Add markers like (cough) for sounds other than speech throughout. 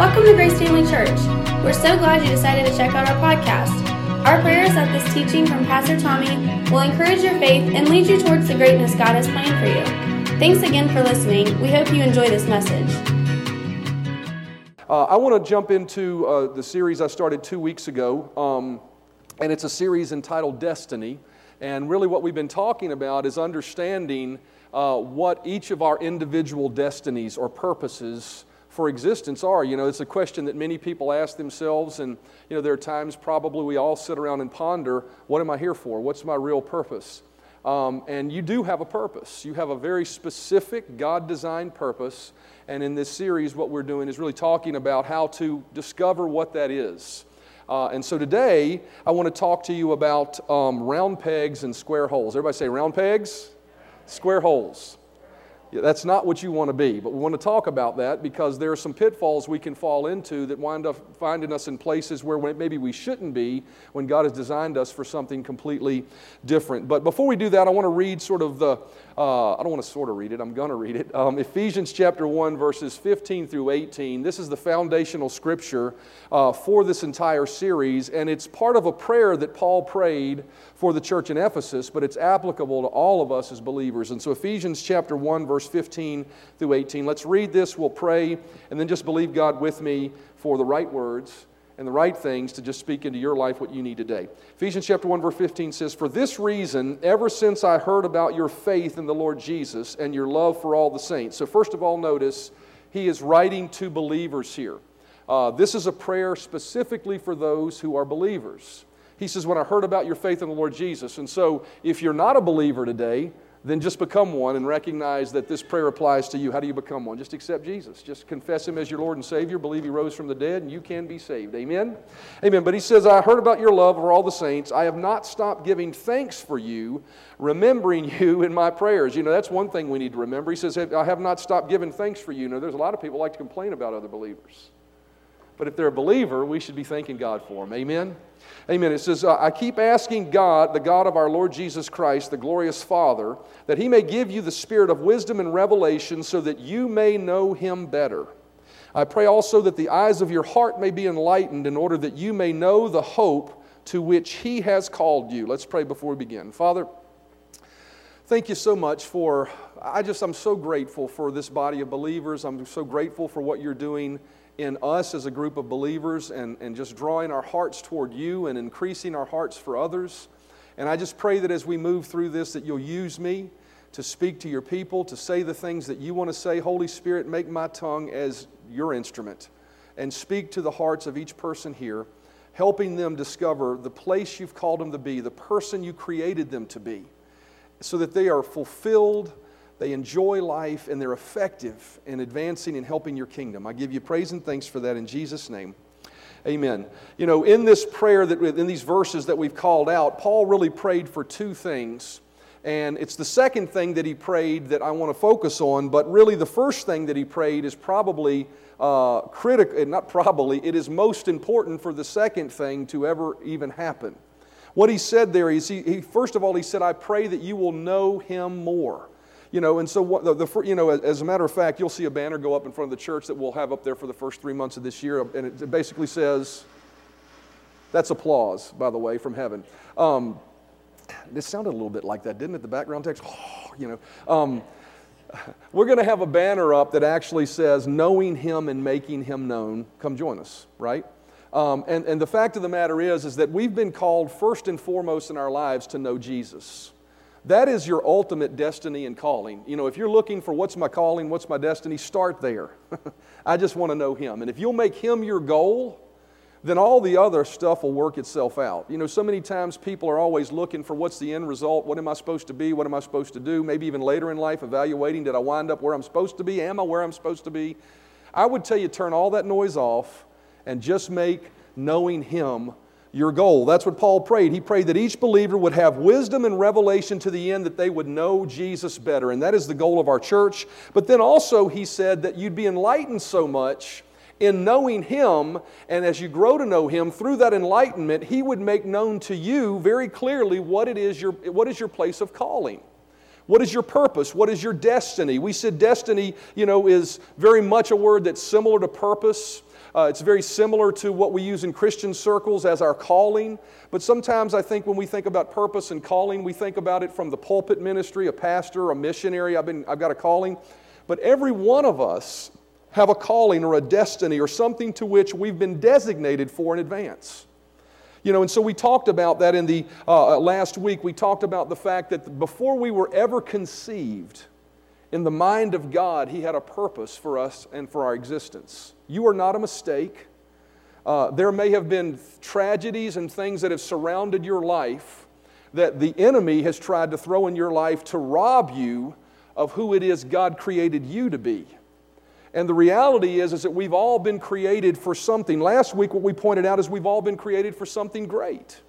Welcome to Grace Family Church. We're so glad you decided to check out our podcast. Our prayer is that this teaching from Pastor Tommy will encourage your faith and lead you towards the greatness God has planned for you. Thanks again for listening. We hope you enjoy this message. Uh, I want to jump into uh, the series I started two weeks ago, um, and it's a series entitled Destiny. And really, what we've been talking about is understanding uh, what each of our individual destinies or purposes for existence are. You know, it's a question that many people ask themselves, and, you know, there are times probably we all sit around and ponder what am I here for? What's my real purpose? Um, and you do have a purpose. You have a very specific God designed purpose. And in this series, what we're doing is really talking about how to discover what that is. Uh, and so today, I want to talk to you about um, round pegs and square holes. Everybody say round pegs, square holes. That's not what you want to be, but we want to talk about that because there are some pitfalls we can fall into that wind up finding us in places where maybe we shouldn't be when God has designed us for something completely different. But before we do that, I want to read sort of the, uh, I don't want to sort of read it, I'm going to read it. Um, Ephesians chapter 1, verses 15 through 18. This is the foundational scripture uh, for this entire series, and it's part of a prayer that Paul prayed for the church in Ephesus, but it's applicable to all of us as believers. And so, Ephesians chapter 1, verse 15 through 18. Let's read this, we'll pray, and then just believe God with me for the right words and the right things to just speak into your life what you need today. Ephesians chapter 1 verse 15 says, "For this reason, ever since I heard about your faith in the Lord Jesus and your love for all the saints." So first of all, notice he is writing to believers here. Uh, this is a prayer specifically for those who are believers. He says, When I heard about your faith in the Lord Jesus. And so, if you're not a believer today, then just become one and recognize that this prayer applies to you. How do you become one? Just accept Jesus. Just confess Him as your Lord and Savior. Believe He rose from the dead, and you can be saved. Amen? Amen. But He says, I heard about your love for all the saints. I have not stopped giving thanks for you, remembering (laughs) you in my prayers. You know, that's one thing we need to remember. He says, I have not stopped giving thanks for you. You know, there's a lot of people like to complain about other believers. But if they're a believer, we should be thanking God for them. Amen? Amen. It says, I keep asking God, the God of our Lord Jesus Christ, the glorious Father, that He may give you the spirit of wisdom and revelation so that you may know Him better. I pray also that the eyes of your heart may be enlightened in order that you may know the hope to which He has called you. Let's pray before we begin. Father, thank you so much for, I just, I'm so grateful for this body of believers. I'm so grateful for what you're doing in us as a group of believers and, and just drawing our hearts toward you and increasing our hearts for others. And I just pray that as we move through this, that you'll use me to speak to your people, to say the things that you want to say. Holy Spirit, make my tongue as your instrument and speak to the hearts of each person here, helping them discover the place you've called them to be, the person you created them to be, so that they are fulfilled they enjoy life and they're effective in advancing and helping your kingdom. I give you praise and thanks for that in Jesus' name. Amen. You know, in this prayer, that in these verses that we've called out, Paul really prayed for two things. And it's the second thing that he prayed that I want to focus on, but really the first thing that he prayed is probably uh, critical, not probably, it is most important for the second thing to ever even happen. What he said there is, he, he first of all, he said, I pray that you will know him more. You know, and so what, the, the, you know, as a matter of fact, you'll see a banner go up in front of the church that we'll have up there for the first three months of this year, and it, basically says, "That's applause, by the way, from heaven." Um, this sounded a little bit like that, didn't it? The background text, oh, you know. Um, we're going to have a banner up that actually says, "Knowing Him and making Him known." Come join us, right? Um, and, and the fact of the matter is, is that we've been called first and foremost in our lives to know Jesus. That is your ultimate destiny and calling. You know, if you're looking for what's my calling, what's my destiny, start there. (laughs) I just want to know Him. And if you'll make Him your goal, then all the other stuff will work itself out. You know, so many times people are always looking for what's the end result? What am I supposed to be? What am I supposed to do? Maybe even later in life, evaluating did I wind up where I'm supposed to be? Am I where I'm supposed to be? I would tell you, turn all that noise off and just make knowing Him your goal. That's what Paul prayed. He prayed that each believer would have wisdom and revelation to the end that they would know Jesus better. And that is the goal of our church. But then also, he said that you'd be enlightened so much in knowing Him, and as you grow to know Him, through that enlightenment, He would make known to you very clearly what it is your, what is your place of calling. What is your purpose? What is your destiny? We said destiny, you know, is very much a word that's similar to purpose. Uh, it's very similar to what we use in Christian circles as our calling. But sometimes I think when we think about purpose and calling, we think about it from the pulpit ministry, a pastor, a missionary. I've, been, I've got a calling. But every one of us have a calling or a destiny or something to which we've been designated for in advance. You know, and so we talked about that in the uh, last week. We talked about the fact that before we were ever conceived, in the mind of God, He had a purpose for us and for our existence. You are not a mistake. Uh, there may have been tragedies and things that have surrounded your life that the enemy has tried to throw in your life to rob you of who it is God created you to be. And the reality is, is that we've all been created for something. Last week, what we pointed out is we've all been created for something great.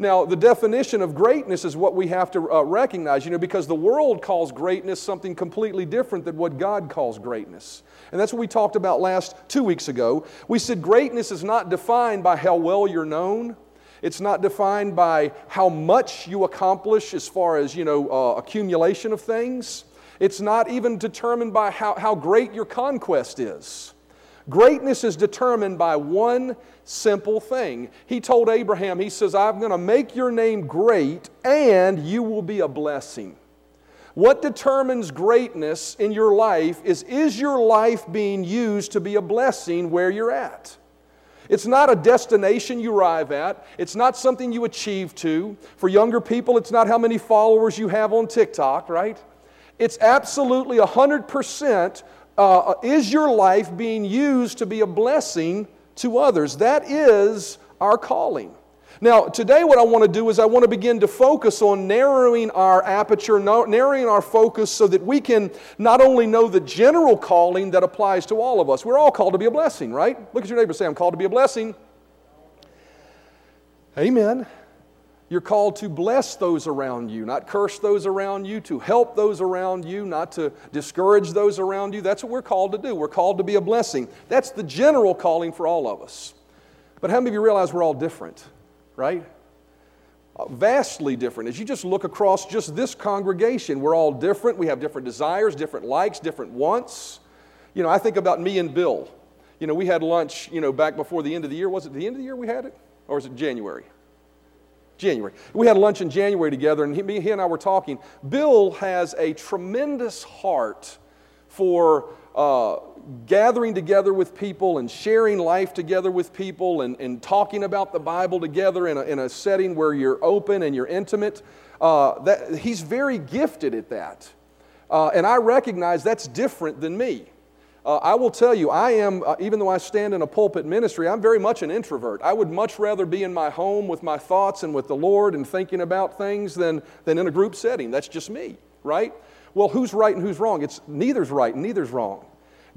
Now, the definition of greatness is what we have to uh, recognize, you know, because the world calls greatness something completely different than what God calls greatness. And that's what we talked about last two weeks ago. We said greatness is not defined by how well you're known. It's not defined by how much you accomplish as far as, you know, uh, accumulation of things. It's not even determined by how, how great your conquest is. Greatness is determined by one simple thing. He told Abraham, He says, I'm going to make your name great and you will be a blessing. What determines greatness in your life is is your life being used to be a blessing where you're at? It's not a destination you arrive at. It's not something you achieve to. For younger people, it's not how many followers you have on TikTok, right? It's absolutely 100% uh, is your life being used to be a blessing to others? That is our calling. Now, today, what I want to do is I want to begin to focus on narrowing our aperture, narrowing our focus so that we can not only know the general calling that applies to all of us. We're all called to be a blessing, right? Look at your neighbor say, I'm called to be a blessing. Amen. You're called to bless those around you, not curse those around you, to help those around you, not to discourage those around you. That's what we're called to do. We're called to be a blessing. That's the general calling for all of us. But how many of you realize we're all different, right? Uh, vastly different. As you just look across just this congregation, we're all different. We have different desires, different likes, different wants. You know, I think about me and Bill. You know, we had lunch, you know, back before the end of the year. Was it the end of the year we had it? Or was it January? January. We had lunch in January together, and he, he and I were talking. Bill has a tremendous heart for uh, gathering together with people and sharing life together with people and, and talking about the Bible together in a, in a setting where you're open and you're intimate. Uh, that, he's very gifted at that. Uh, and I recognize that's different than me. Uh, I will tell you, I am, uh, even though I stand in a pulpit ministry, I'm very much an introvert. I would much rather be in my home with my thoughts and with the Lord and thinking about things than, than in a group setting. That's just me, right? Well, who's right and who's wrong? It's neither's right and neither's wrong.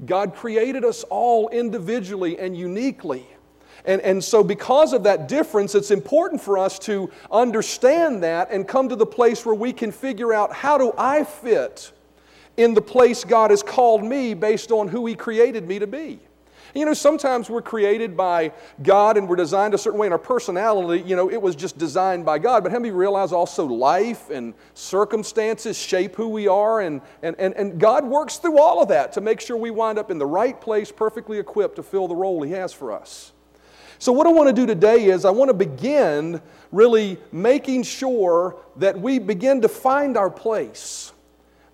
God created us all individually and uniquely. And, and so, because of that difference, it's important for us to understand that and come to the place where we can figure out how do I fit in the place God has called me based on who He created me to be. You know, sometimes we're created by God and we're designed a certain way in our personality. You know, it was just designed by God. But how many realize also life and circumstances shape who we are? And, and, and, and God works through all of that to make sure we wind up in the right place, perfectly equipped to fill the role He has for us. So, what I want to do today is I want to begin really making sure that we begin to find our place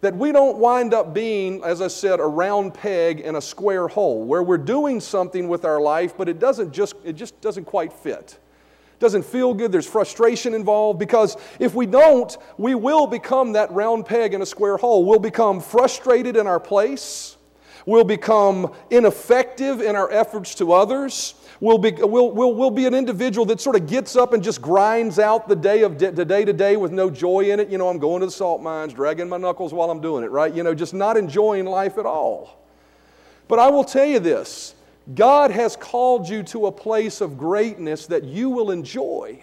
that we don't wind up being, as I said, a round peg in a square hole, where we're doing something with our life, but it doesn't just, it just doesn't quite fit. It doesn't feel good, there's frustration involved, because if we don't, we will become that round peg in a square hole. We'll become frustrated in our place. We'll become ineffective in our efforts to others. We'll be, we'll, we'll, we'll be an individual that sort of gets up and just grinds out the day of the day to day with no joy in it. You know, I'm going to the salt mines, dragging my knuckles while I'm doing it, right? You know, just not enjoying life at all. But I will tell you this God has called you to a place of greatness that you will enjoy.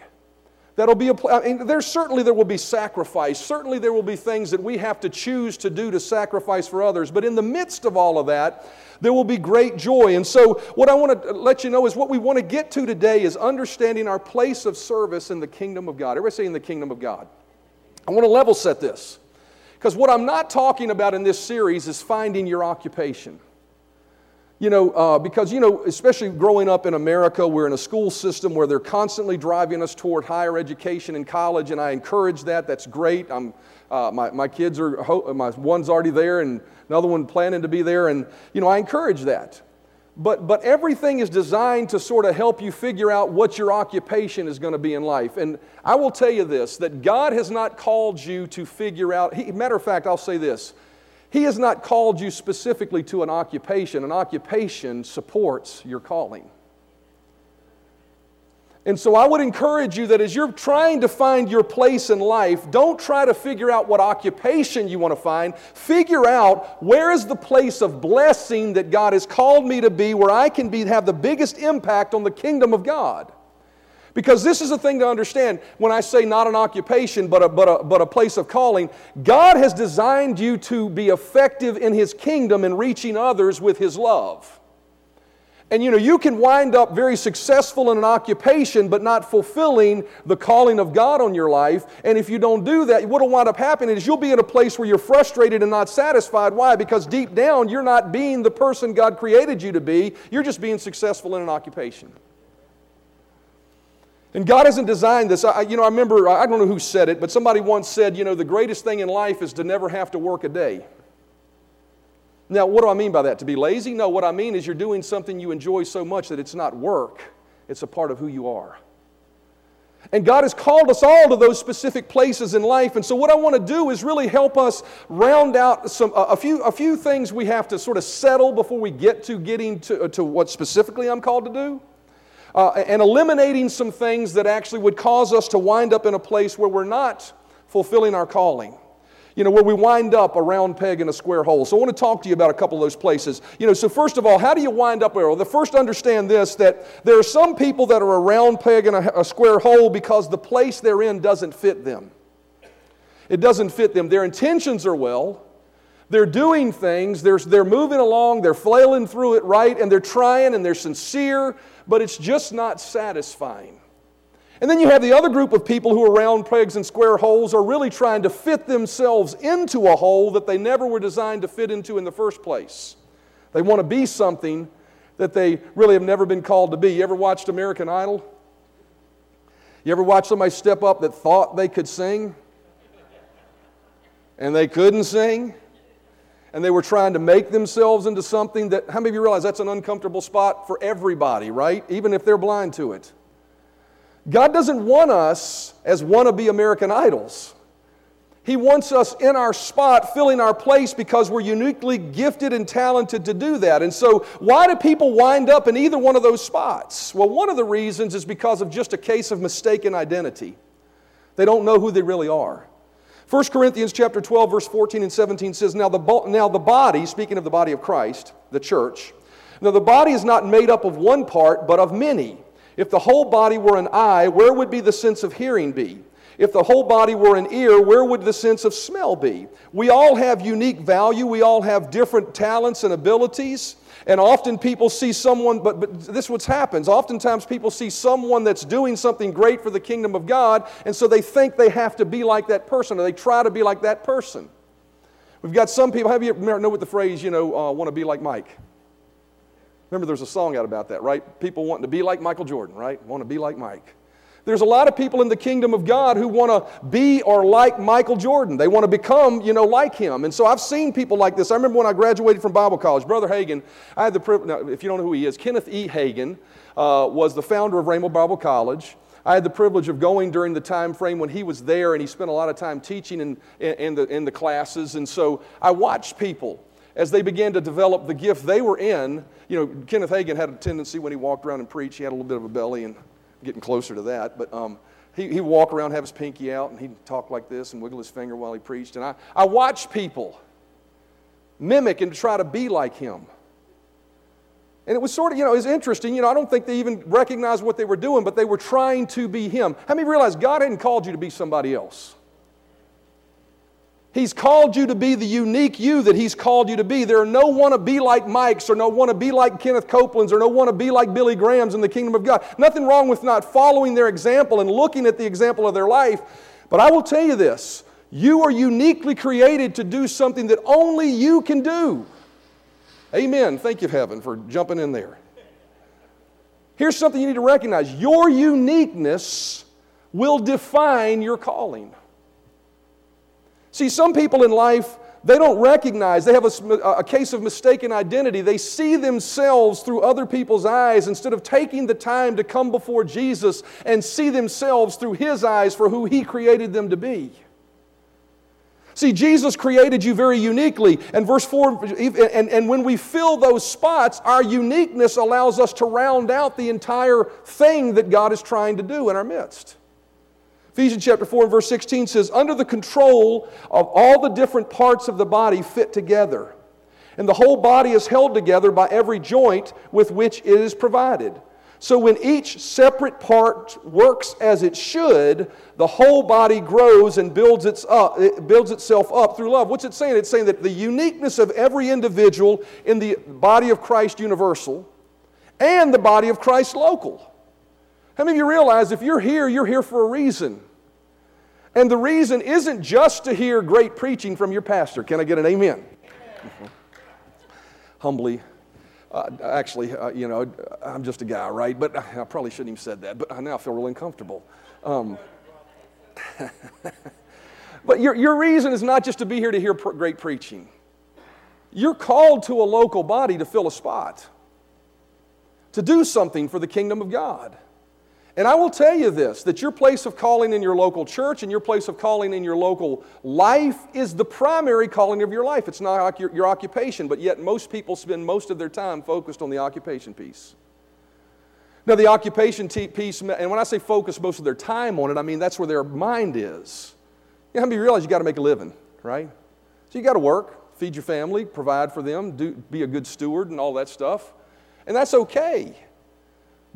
That'll be a I mean, there's certainly there will be sacrifice. Certainly there will be things that we have to choose to do to sacrifice for others. But in the midst of all of that, there will be great joy. And so, what I want to let you know is what we want to get to today is understanding our place of service in the kingdom of God. Everybody say in the kingdom of God. I want to level set this. Because what I'm not talking about in this series is finding your occupation. You know, uh, because, you know, especially growing up in America, we're in a school system where they're constantly driving us toward higher education and college, and I encourage that. That's great. I'm, uh, my, my kids are, my one's already there, and another one planning to be there, and, you know, I encourage that. But, but everything is designed to sort of help you figure out what your occupation is going to be in life. And I will tell you this that God has not called you to figure out, he, matter of fact, I'll say this He has not called you specifically to an occupation. An occupation supports your calling. And so I would encourage you that as you're trying to find your place in life, don't try to figure out what occupation you want to find. Figure out where is the place of blessing that God has called me to be, where I can be, have the biggest impact on the kingdom of God. Because this is a thing to understand when I say not an occupation, but a, but, a, but a place of calling. God has designed you to be effective in His kingdom and reaching others with His love. And you know, you can wind up very successful in an occupation, but not fulfilling the calling of God on your life. And if you don't do that, what will wind up happening is you'll be in a place where you're frustrated and not satisfied. Why? Because deep down, you're not being the person God created you to be, you're just being successful in an occupation. And God hasn't designed this. I, you know, I remember, I don't know who said it, but somebody once said, you know, the greatest thing in life is to never have to work a day. Now, what do I mean by that? To be lazy? No, what I mean is you're doing something you enjoy so much that it's not work, it's a part of who you are. And God has called us all to those specific places in life. And so, what I want to do is really help us round out some, a, few, a few things we have to sort of settle before we get to getting to, uh, to what specifically I'm called to do. Uh, and eliminating some things that actually would cause us to wind up in a place where we're not fulfilling our calling you know, where we wind up a round peg in a square hole. So I want to talk to you about a couple of those places. You know, so first of all, how do you wind up there? Well, the first understand this that there are some people that are a round peg in a, a square hole because the place they're in doesn't fit them. It doesn't fit them. Their intentions are well. They're doing things, they're, they're moving along, they're flailing through it right, and they're trying and they're sincere, but it's just not satisfying. And then you have the other group of people who are round pegs and square holes are really trying to fit themselves into a hole that they never were designed to fit into in the first place. They want to be something that they really have never been called to be. You ever watched American Idol? You ever watch somebody step up that thought they could sing and they couldn't sing? And they were trying to make themselves into something that, how many of you realize that's an uncomfortable spot for everybody, right? Even if they're blind to it. God doesn't want us as wannabe American idols. He wants us in our spot, filling our place because we're uniquely gifted and talented to do that. And so, why do people wind up in either one of those spots? Well, one of the reasons is because of just a case of mistaken identity. They don't know who they really are. 1 Corinthians chapter 12 verse 14 and 17 says, "Now the now the body, speaking of the body of Christ, the church, now the body is not made up of one part, but of many." If the whole body were an eye, where would be the sense of hearing be? If the whole body were an ear, where would the sense of smell be? We all have unique value. We all have different talents and abilities. And often people see someone, but, but this is what happens. Oftentimes people see someone that's doing something great for the kingdom of God, and so they think they have to be like that person, or they try to be like that person. We've got some people, have you ever know what the phrase, you know, uh, want to be like Mike? Remember, there's a song out about that, right? People wanting to be like Michael Jordan, right? Want to be like Mike. There's a lot of people in the kingdom of God who want to be or like Michael Jordan. They want to become, you know, like him. And so I've seen people like this. I remember when I graduated from Bible college, Brother Hagin, I had the privilege, if you don't know who he is, Kenneth E. Hagin uh, was the founder of Rhema Bible College. I had the privilege of going during the time frame when he was there, and he spent a lot of time teaching in, in, the, in the classes. And so I watched people as they began to develop the gift they were in, you know, Kenneth Hagin had a tendency when he walked around and preached, he had a little bit of a belly and getting closer to that, but um, he, he'd walk around, have his pinky out, and he'd talk like this and wiggle his finger while he preached. And I, I watched people mimic and try to be like him. And it was sort of, you know, it was interesting. You know, I don't think they even recognized what they were doing, but they were trying to be him. How many realize God hadn't called you to be somebody else? He's called you to be the unique you that He's called you to be. There are no want to be like Mike's or no want to be like Kenneth Copeland's or no want to be like Billy Graham's in the kingdom of God. Nothing wrong with not following their example and looking at the example of their life. But I will tell you this You are uniquely created to do something that only you can do. Amen. Thank you, heaven, for jumping in there. Here's something you need to recognize your uniqueness will define your calling. See, some people in life, they don't recognize, they have a, a, case of mistaken identity. They see themselves through other people's eyes instead of taking the time to come before Jesus and see themselves through His eyes for who He created them to be. See, Jesus created you very uniquely. And verse 4, and, and when we fill those spots, our uniqueness allows us to round out the entire thing that God is trying to do in our midst. Ephesians chapter 4 and verse 16 says, Under the control of all the different parts of the body fit together. And the whole body is held together by every joint with which it is provided. So when each separate part works as it should, the whole body grows and builds, its up, it builds itself up through love. What's it saying? It's saying that the uniqueness of every individual in the body of Christ universal and the body of Christ local. How many of you realize if you're here, you're here for a reason? And the reason isn't just to hear great preaching from your pastor. Can I get an amen? (laughs) Humbly uh, actually, uh, you know, I'm just a guy, right? But I probably shouldn't have said that, but I now feel really uncomfortable. Um, (laughs) but your, your reason is not just to be here to hear pr- great preaching. You're called to a local body to fill a spot, to do something for the kingdom of God. And I will tell you this that your place of calling in your local church and your place of calling in your local life is the primary calling of your life. It's not your, your occupation, but yet most people spend most of their time focused on the occupation piece. Now, the occupation piece, and when I say focus most of their time on it, I mean that's where their mind is. You know, how realize you got to make a living, right? So you got to work, feed your family, provide for them, do, be a good steward, and all that stuff. And that's okay.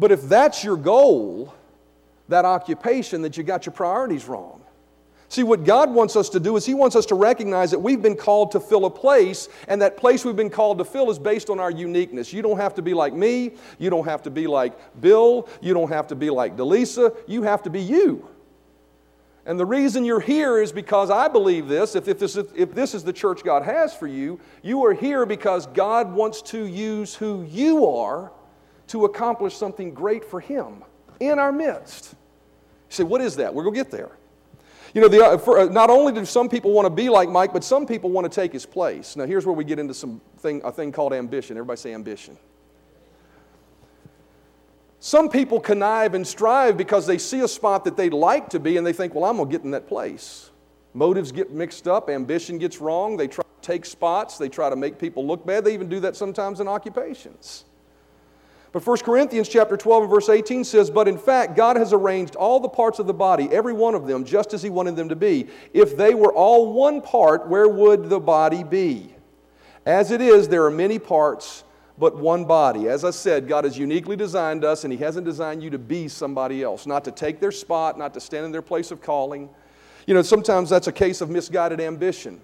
But if that's your goal, that occupation, that you got your priorities wrong. See, what God wants us to do is He wants us to recognize that we've been called to fill a place, and that place we've been called to fill is based on our uniqueness. You don't have to be like me. You don't have to be like Bill. You don't have to be like Delisa. You have to be you. And the reason you're here is because I believe this. If, if, this if this is the church God has for you, you are here because God wants to use who you are to accomplish something great for Him in our midst. You say, what is that? We're going to get there. You know, the, uh, for, uh, not only do some people want to be like Mike, but some people want to take his place. Now, here's where we get into some thing, a thing called ambition. Everybody say ambition. Some people connive and strive because they see a spot that they'd like to be and they think, well, I'm going to get in that place. Motives get mixed up, ambition gets wrong, they try to take spots, they try to make people look bad. They even do that sometimes in occupations. But 1 Corinthians chapter 12 and verse 18 says, But in fact, God has arranged all the parts of the body, every one of them, just as He wanted them to be. If they were all one part, where would the body be? As it is, there are many parts, but one body. As I said, God has uniquely designed us, and He hasn't designed you to be somebody else, not to take their spot, not to stand in their place of calling. You know, sometimes that's a case of misguided ambition.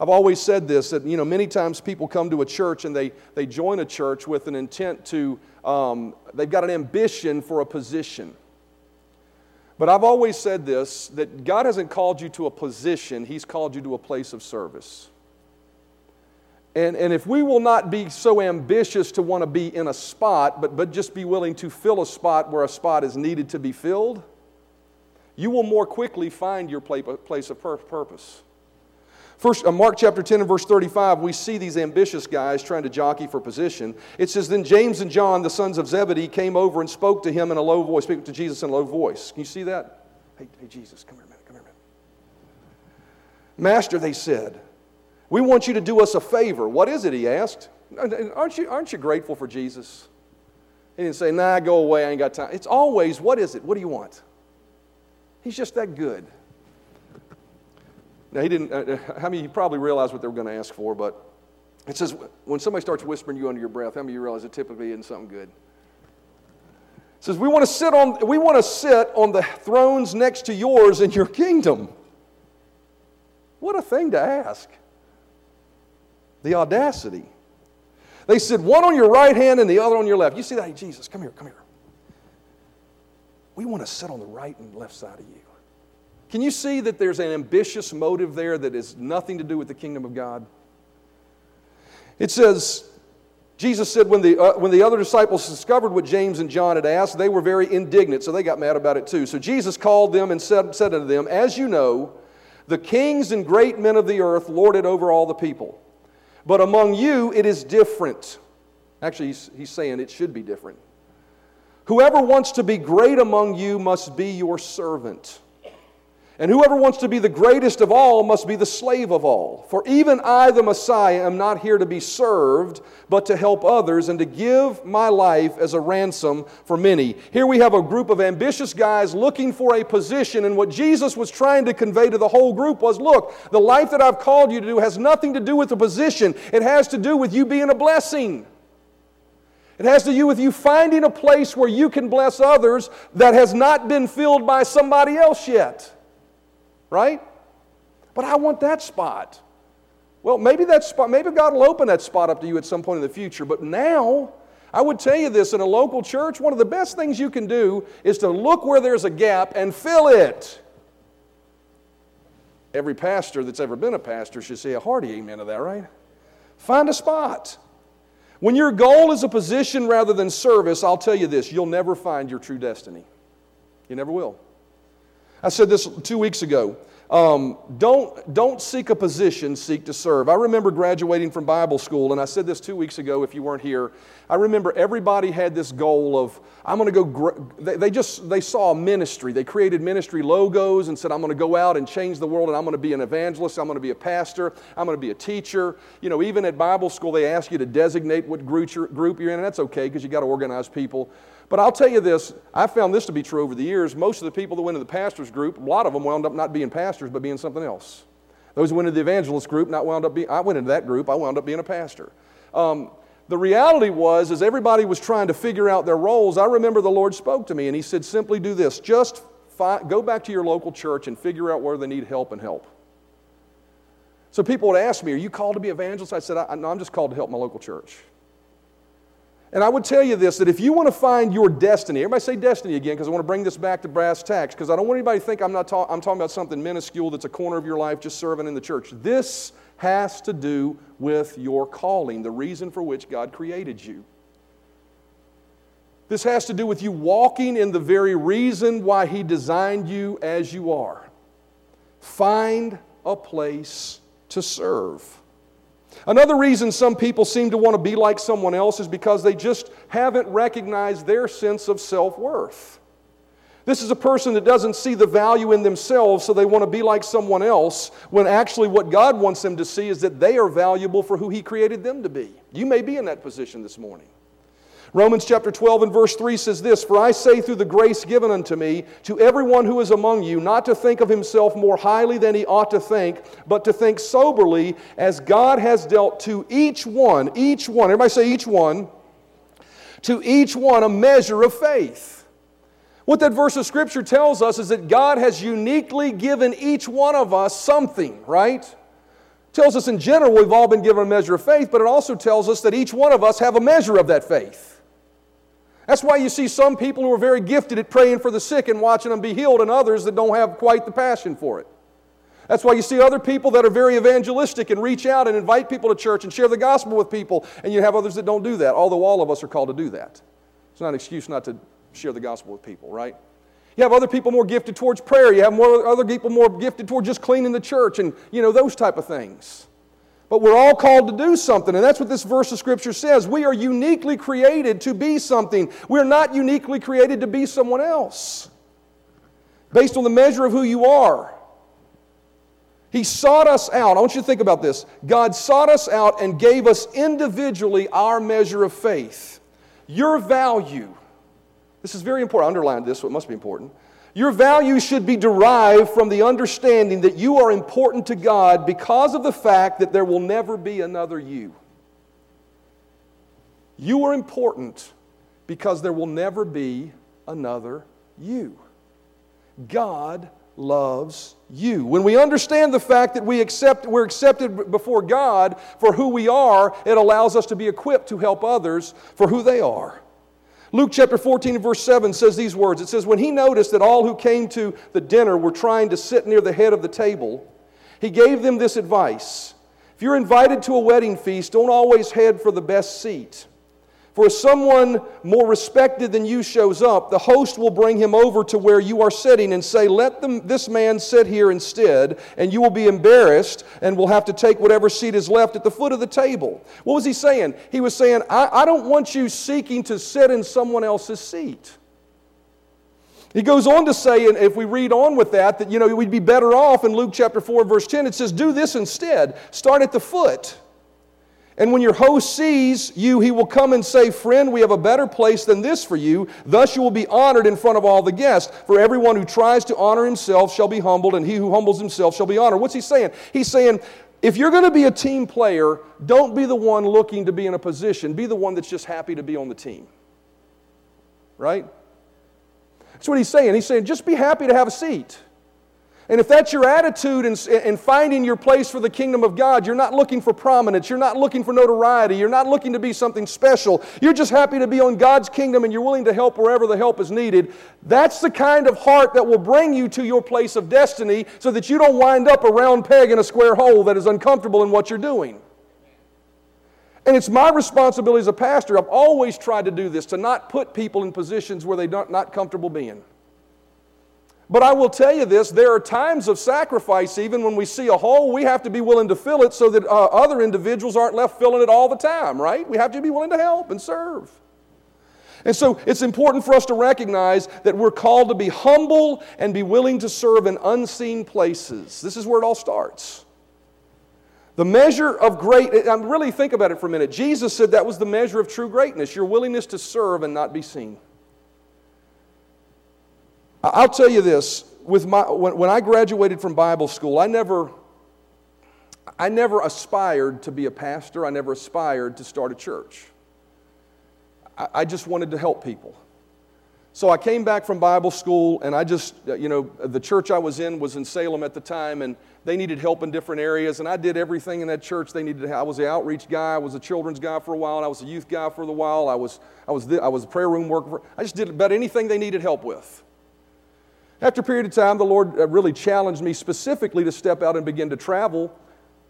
I've always said this that, you know, many times people come to a church and they, they join a church with an intent to um, they've got an ambition for a position. But I've always said this that God hasn't called you to a position, He's called you to a place of service. And, and if we will not be so ambitious to want to be in a spot, but, but just be willing to fill a spot where a spot is needed to be filled, you will more quickly find your place of purpose. First, uh, Mark chapter 10 and verse 35, we see these ambitious guys trying to jockey for position. It says, Then James and John, the sons of Zebedee, came over and spoke to him in a low voice, speaking to Jesus in a low voice. Can you see that? Hey, hey Jesus, come here a minute, come here a minute. Master, they said, we want you to do us a favor. What is it? He asked. Aren't you, aren't you grateful for Jesus? He didn't say, Nah, go away, I ain't got time. It's always, What is it? What do you want? He's just that good. Now, he didn't, uh, uh how many, you probably realized what they were going to ask for, but it says when somebody starts whispering you under your breath, how many of you realize it typically isn't something good? It says, we want to sit on, we want to sit on the thrones next to yours in your kingdom. What a thing to ask. The audacity. They said, one on your right hand and the other on your left. You see that? Hey, Jesus, come here, come here. We want to sit on the right and left side of you. Can you see that there's an ambitious motive there that has nothing to do with the kingdom of God? It says, Jesus said when the, uh, when the other disciples discovered what James and John had asked, they were very indignant, so they got mad about it too. So Jesus called them and said, said unto them, As you know, the kings and great men of the earth lord it over all the people. But among you it is different. Actually, he's, he's saying it should be different. Whoever wants to be great among you must be your servant. And whoever wants to be the greatest of all must be the slave of all. For even I, the Messiah, am not here to be served, but to help others and to give my life as a ransom for many. Here we have a group of ambitious guys looking for a position, and what Jesus was trying to convey to the whole group was look, the life that I've called you to do has nothing to do with the position, it has to do with you being a blessing. It has to do with you finding a place where you can bless others that has not been filled by somebody else yet right? But I want that spot. Well, maybe that spot, maybe God will open that spot up to you at some point in the future. But now, I would tell you this in a local church, one of the best things you can do is to look where there's a gap and fill it. Every pastor that's ever been a pastor should say a hearty amen to that, right? Find a spot. When your goal is a position rather than service, I'll tell you this you'll never find your true destiny. You never will. I said this two weeks ago. Um, don't, don't seek a position, seek to serve. I remember graduating from Bible school, and I said this two weeks ago if you weren't here. I remember everybody had this goal of, I'm going to go, gr-. they, they just, they saw ministry. They created ministry logos and said, I'm going to go out and change the world, and I'm going to be an evangelist, I'm going to be a pastor, I'm going to be a teacher. You know, even at Bible school, they ask you to designate what group you're, group you're in, and that's okay because you got to organize people. But I'll tell you this, I found this to be true over the years. Most of the people that went into the pastor's group, a lot of them wound up not being pastors, but being something else. Those who went into the evangelist group, not wound up being, I went into that group, I wound up being a pastor. Um, the reality was, as everybody was trying to figure out their roles, I remember the Lord spoke to me and He said, simply do this just fi- go back to your local church and figure out where they need help and help. So people would ask me, Are you called to be evangelist? I said, I, No, I'm just called to help my local church. And I would tell you this that if you want to find your destiny, everybody say destiny again because I want to bring this back to brass tacks because I don't want anybody to think I'm, not ta- I'm talking about something minuscule that's a corner of your life just serving in the church. This has to do with your calling, the reason for which God created you. This has to do with you walking in the very reason why He designed you as you are. Find a place to serve. Another reason some people seem to want to be like someone else is because they just haven't recognized their sense of self worth. This is a person that doesn't see the value in themselves, so they want to be like someone else, when actually what God wants them to see is that they are valuable for who He created them to be. You may be in that position this morning. Romans chapter 12 and verse 3 says this For I say through the grace given unto me, to everyone who is among you, not to think of himself more highly than he ought to think, but to think soberly, as God has dealt to each one, each one, everybody say each one, to each one a measure of faith. What that verse of Scripture tells us is that God has uniquely given each one of us something, right? tells us in general we've all been given a measure of faith, but it also tells us that each one of us have a measure of that faith. That's why you see some people who are very gifted at praying for the sick and watching them be healed, and others that don't have quite the passion for it. That's why you see other people that are very evangelistic and reach out and invite people to church and share the gospel with people, and you have others that don't do that, although all of us are called to do that. It's not an excuse not to share the gospel with people, right? You have other people more gifted towards prayer. You have more, other people more gifted towards just cleaning the church and, you know, those type of things. But we're all called to do something, and that's what this verse of Scripture says. We are uniquely created to be something. We're not uniquely created to be someone else. Based on the measure of who you are. He sought us out. I want you to think about this. God sought us out and gave us individually our measure of faith. Your value. This is very important. I underlined this, so it must be important. Your value should be derived from the understanding that you are important to God because of the fact that there will never be another you. You are important because there will never be another you. God loves you. When we understand the fact that we accept, we're accepted before God for who we are, it allows us to be equipped to help others for who they are. Luke chapter 14 and verse 7 says these words It says, When he noticed that all who came to the dinner were trying to sit near the head of the table, he gave them this advice If you're invited to a wedding feast, don't always head for the best seat. For if someone more respected than you shows up, the host will bring him over to where you are sitting and say, Let them, this man sit here instead, and you will be embarrassed and will have to take whatever seat is left at the foot of the table. What was he saying? He was saying, I, I don't want you seeking to sit in someone else's seat. He goes on to say, and if we read on with that, that you know we'd be better off in Luke chapter 4, verse 10, it says, Do this instead. Start at the foot. And when your host sees you, he will come and say, Friend, we have a better place than this for you. Thus you will be honored in front of all the guests. For everyone who tries to honor himself shall be humbled, and he who humbles himself shall be honored. What's he saying? He's saying, if you're going to be a team player, don't be the one looking to be in a position. Be the one that's just happy to be on the team. Right? That's what he's saying. He's saying, just be happy to have a seat. And if that's your attitude in, in, finding your place for the kingdom of God, you're not looking for prominence, you're not looking for notoriety, you're not looking to be something special, you're just happy to be on God's kingdom and you're willing to help wherever the help is needed, that's the kind of heart that will bring you to your place of destiny so that you don't wind up a round peg in a square hole that is uncomfortable in what you're doing. And it's my responsibility as a pastor, I've always tried to do this, to not put people in positions where they're not comfortable being. But I will tell you this there are times of sacrifice, even when we see a hole, we have to be willing to fill it so that uh, other individuals aren't left filling it all the time, right? We have to be willing to help and serve. And so it's important for us to recognize that we're called to be humble and be willing to serve in unseen places. This is where it all starts. The measure of great i really think about it for a minute. Jesus said that was the measure of true greatness your willingness to serve and not be seen. I'll tell you this with my, when, when I graduated from Bible school, I never, I never aspired to be a pastor, I never aspired to start a church. I, I just wanted to help people. So I came back from Bible school, and I just, uh, you know, the church I was in was in Salem at the time, and they needed help in different areas, and I did everything in that church they needed. I was the outreach guy, I was a children's guy for a while, and I was a youth guy for a while. I was, I was, the, I was a prayer room worker. I just did about anything they needed help with. After a period of time, the Lord uh, really challenged me specifically to step out and begin to travel.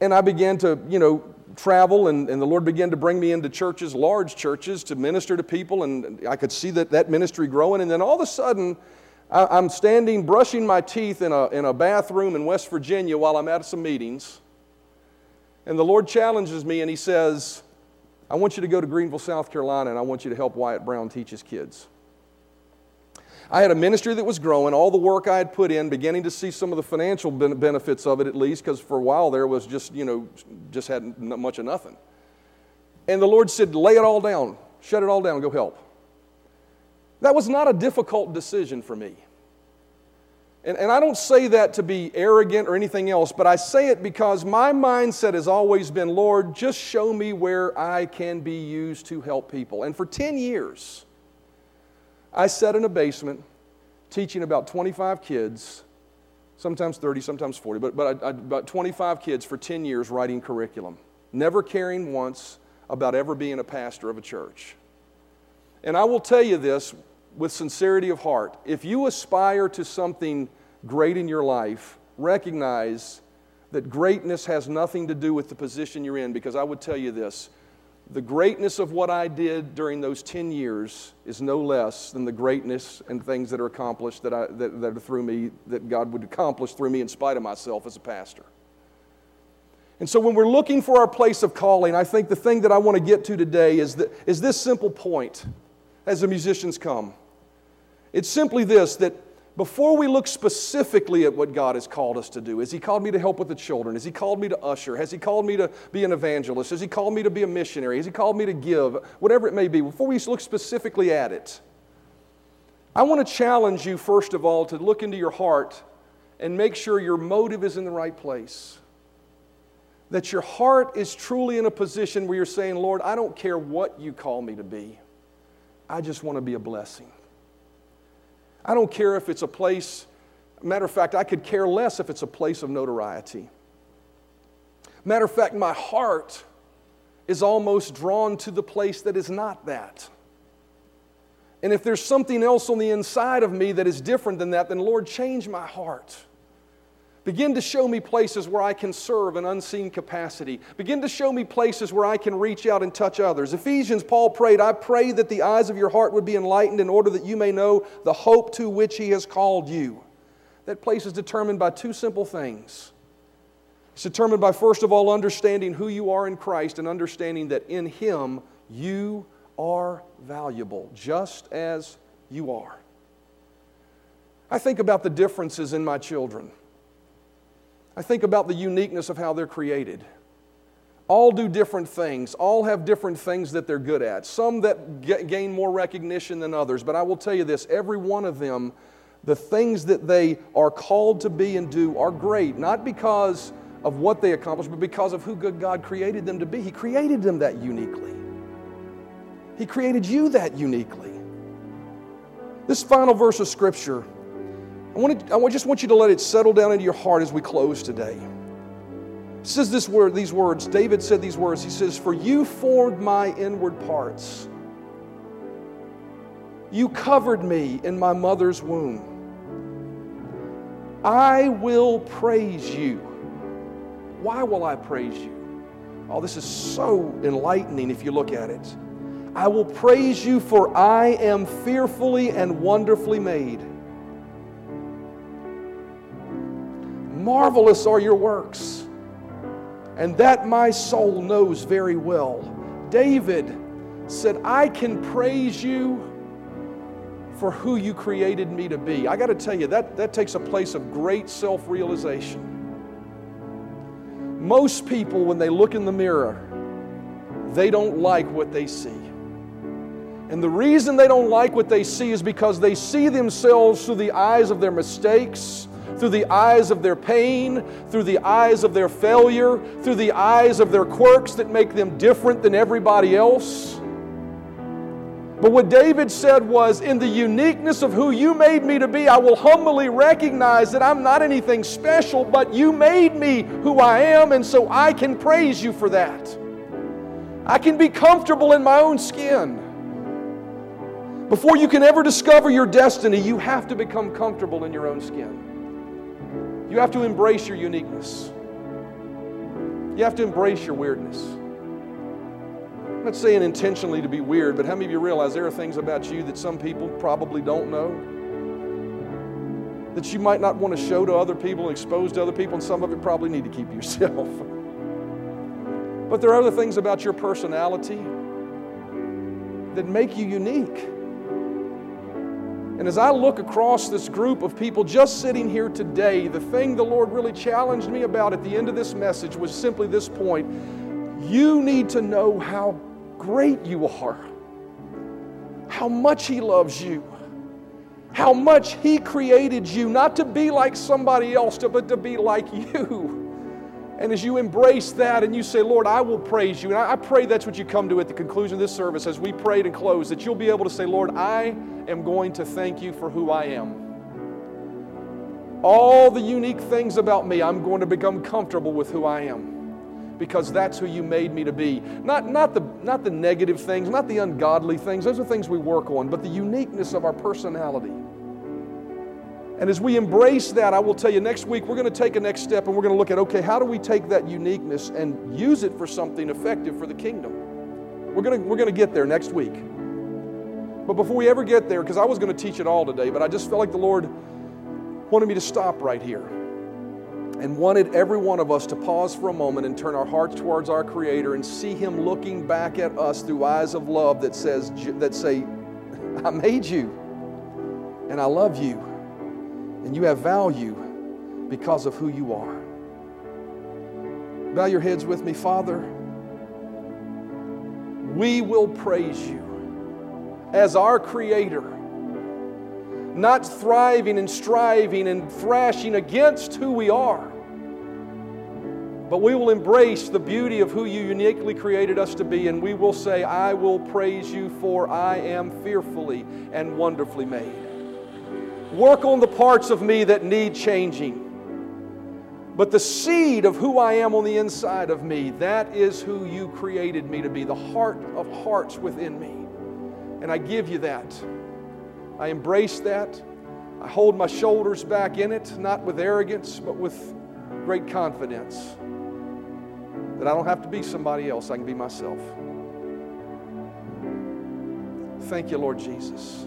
And I began to, you know, travel, and, and the Lord began to bring me into churches, large churches, to minister to people. And I could see that, that ministry growing. And then all of a sudden, I, I'm standing brushing my teeth in a, in a bathroom in West Virginia while I'm at some meetings. And the Lord challenges me, and He says, I want you to go to Greenville, South Carolina, and I want you to help Wyatt Brown teach his kids. I had a ministry that was growing, all the work I had put in, beginning to see some of the financial benefits of it at least, because for a while there was just, you know, just had much of nothing. And the Lord said, lay it all down, shut it all down, go help. That was not a difficult decision for me. And, and I don't say that to be arrogant or anything else, but I say it because my mindset has always been Lord, just show me where I can be used to help people. And for 10 years, I sat in a basement teaching about 25 kids, sometimes 30, sometimes 40, but, but I, I, about 25 kids for 10 years writing curriculum, never caring once about ever being a pastor of a church. And I will tell you this with sincerity of heart. If you aspire to something great in your life, recognize that greatness has nothing to do with the position you're in, because I would tell you this the greatness of what I did during those 10 years is no less than the greatness and things that are accomplished that, I, that, that are through me, that God would accomplish through me in spite of myself as a pastor. And so when we're looking for our place of calling, I think the thing that I want to get to today is, that, is this simple point as the musicians come. It's simply this that before we look specifically at what God has called us to do, has He called me to help with the children? Has He called me to usher? Has He called me to be an evangelist? Has He called me to be a missionary? Has He called me to give? Whatever it may be, before we look specifically at it, I want to challenge you, first of all, to look into your heart and make sure your motive is in the right place. That your heart is truly in a position where you're saying, Lord, I don't care what you call me to be, I just want to be a blessing. I don't care if it's a place, matter of fact, I could care less if it's a place of notoriety. Matter of fact, my heart is almost drawn to the place that is not that. And if there's something else on the inside of me that is different than that, then Lord, change my heart. Begin to show me places where I can serve in unseen capacity. Begin to show me places where I can reach out and touch others. Ephesians, Paul prayed, I pray that the eyes of your heart would be enlightened in order that you may know the hope to which he has called you. That place is determined by two simple things. It's determined by, first of all, understanding who you are in Christ and understanding that in him you are valuable, just as you are. I think about the differences in my children. I think about the uniqueness of how they're created. All do different things, all have different things that they're good at, some that gain more recognition than others. But I will tell you this every one of them, the things that they are called to be and do are great, not because of what they accomplish, but because of who good God created them to be. He created them that uniquely. He created you that uniquely. This final verse of Scripture I, want I just want you to let it settle down into your heart as we close today. It says this word, these words. David said these words. He says, For you formed my inward parts. You covered me in my mother's womb. I will praise you. Why will I praise you? Oh, this is so enlightening if you look at it. I will praise you, for I am fearfully and wonderfully made. Marvelous are your works, and that my soul knows very well. David said, I can praise you for who you created me to be. I got to tell you, that, that takes a place of great self realization. Most people, when they look in the mirror, they don't like what they see. And the reason they don't like what they see is because they see themselves through the eyes of their mistakes, through the eyes of their pain, through the eyes of their failure, through the eyes of their quirks that make them different than everybody else. But what David said was, In the uniqueness of who you made me to be, I will humbly recognize that I'm not anything special, but you made me who I am, and so I can praise you for that. I can be comfortable in my own skin. Before you can ever discover your destiny, you have to become comfortable in your own skin. You have to embrace your uniqueness. You have to embrace your weirdness. I'm not saying intentionally to be weird, but how many of you realize there are things about you that some people probably don't know? That you might not want to show to other people and expose to other people, and some of it probably need to keep (laughs) yourself. but there are other things about your personality that make you unique. And as I look across this group of people just sitting here today, the thing the Lord really challenged me about at the end of this message was simply this point you need to know how great you are, how much He loves you, how much He created you, not to be like somebody else, but to be like you. And as you embrace that and you say, Lord, I will praise you. And I pray that's what you come to at the conclusion of this service as we prayed and close, that you'll be able to say, Lord, I am going to thank you for who I am. All the unique things about me, I'm going to become comfortable with who I am because that's who you made me to be. Not, not, the, not the negative things, not the ungodly things, those are things we work on, but the uniqueness of our personality. And as we embrace that, I will tell you next week we're going to take a next step and we're going to look at okay, how do we take that uniqueness and use it for something effective for the kingdom? We're going to, we're going to get there next week. But before we ever get there, because I was going to teach it all today, but I just felt like the Lord wanted me to stop right here and wanted every one of us to pause for a moment and turn our hearts towards our Creator and see Him looking back at us through eyes of love that says that say, (laughs) "I made you, and I love you." And you have value because of who you are. Bow your heads with me, Father. We will praise you as our Creator, not thriving and striving and thrashing against who we are, but we will embrace the beauty of who you uniquely created us to be, and we will say, I will praise you, for I am fearfully and wonderfully made. Work on the parts of me that need changing. But the seed of who I am on the inside of me, that is who you created me to be, the heart of hearts within me. And I give you that. I embrace that. I hold my shoulders back in it, not with arrogance, but with great confidence that I don't have to be somebody else, I can be myself. Thank you, Lord Jesus.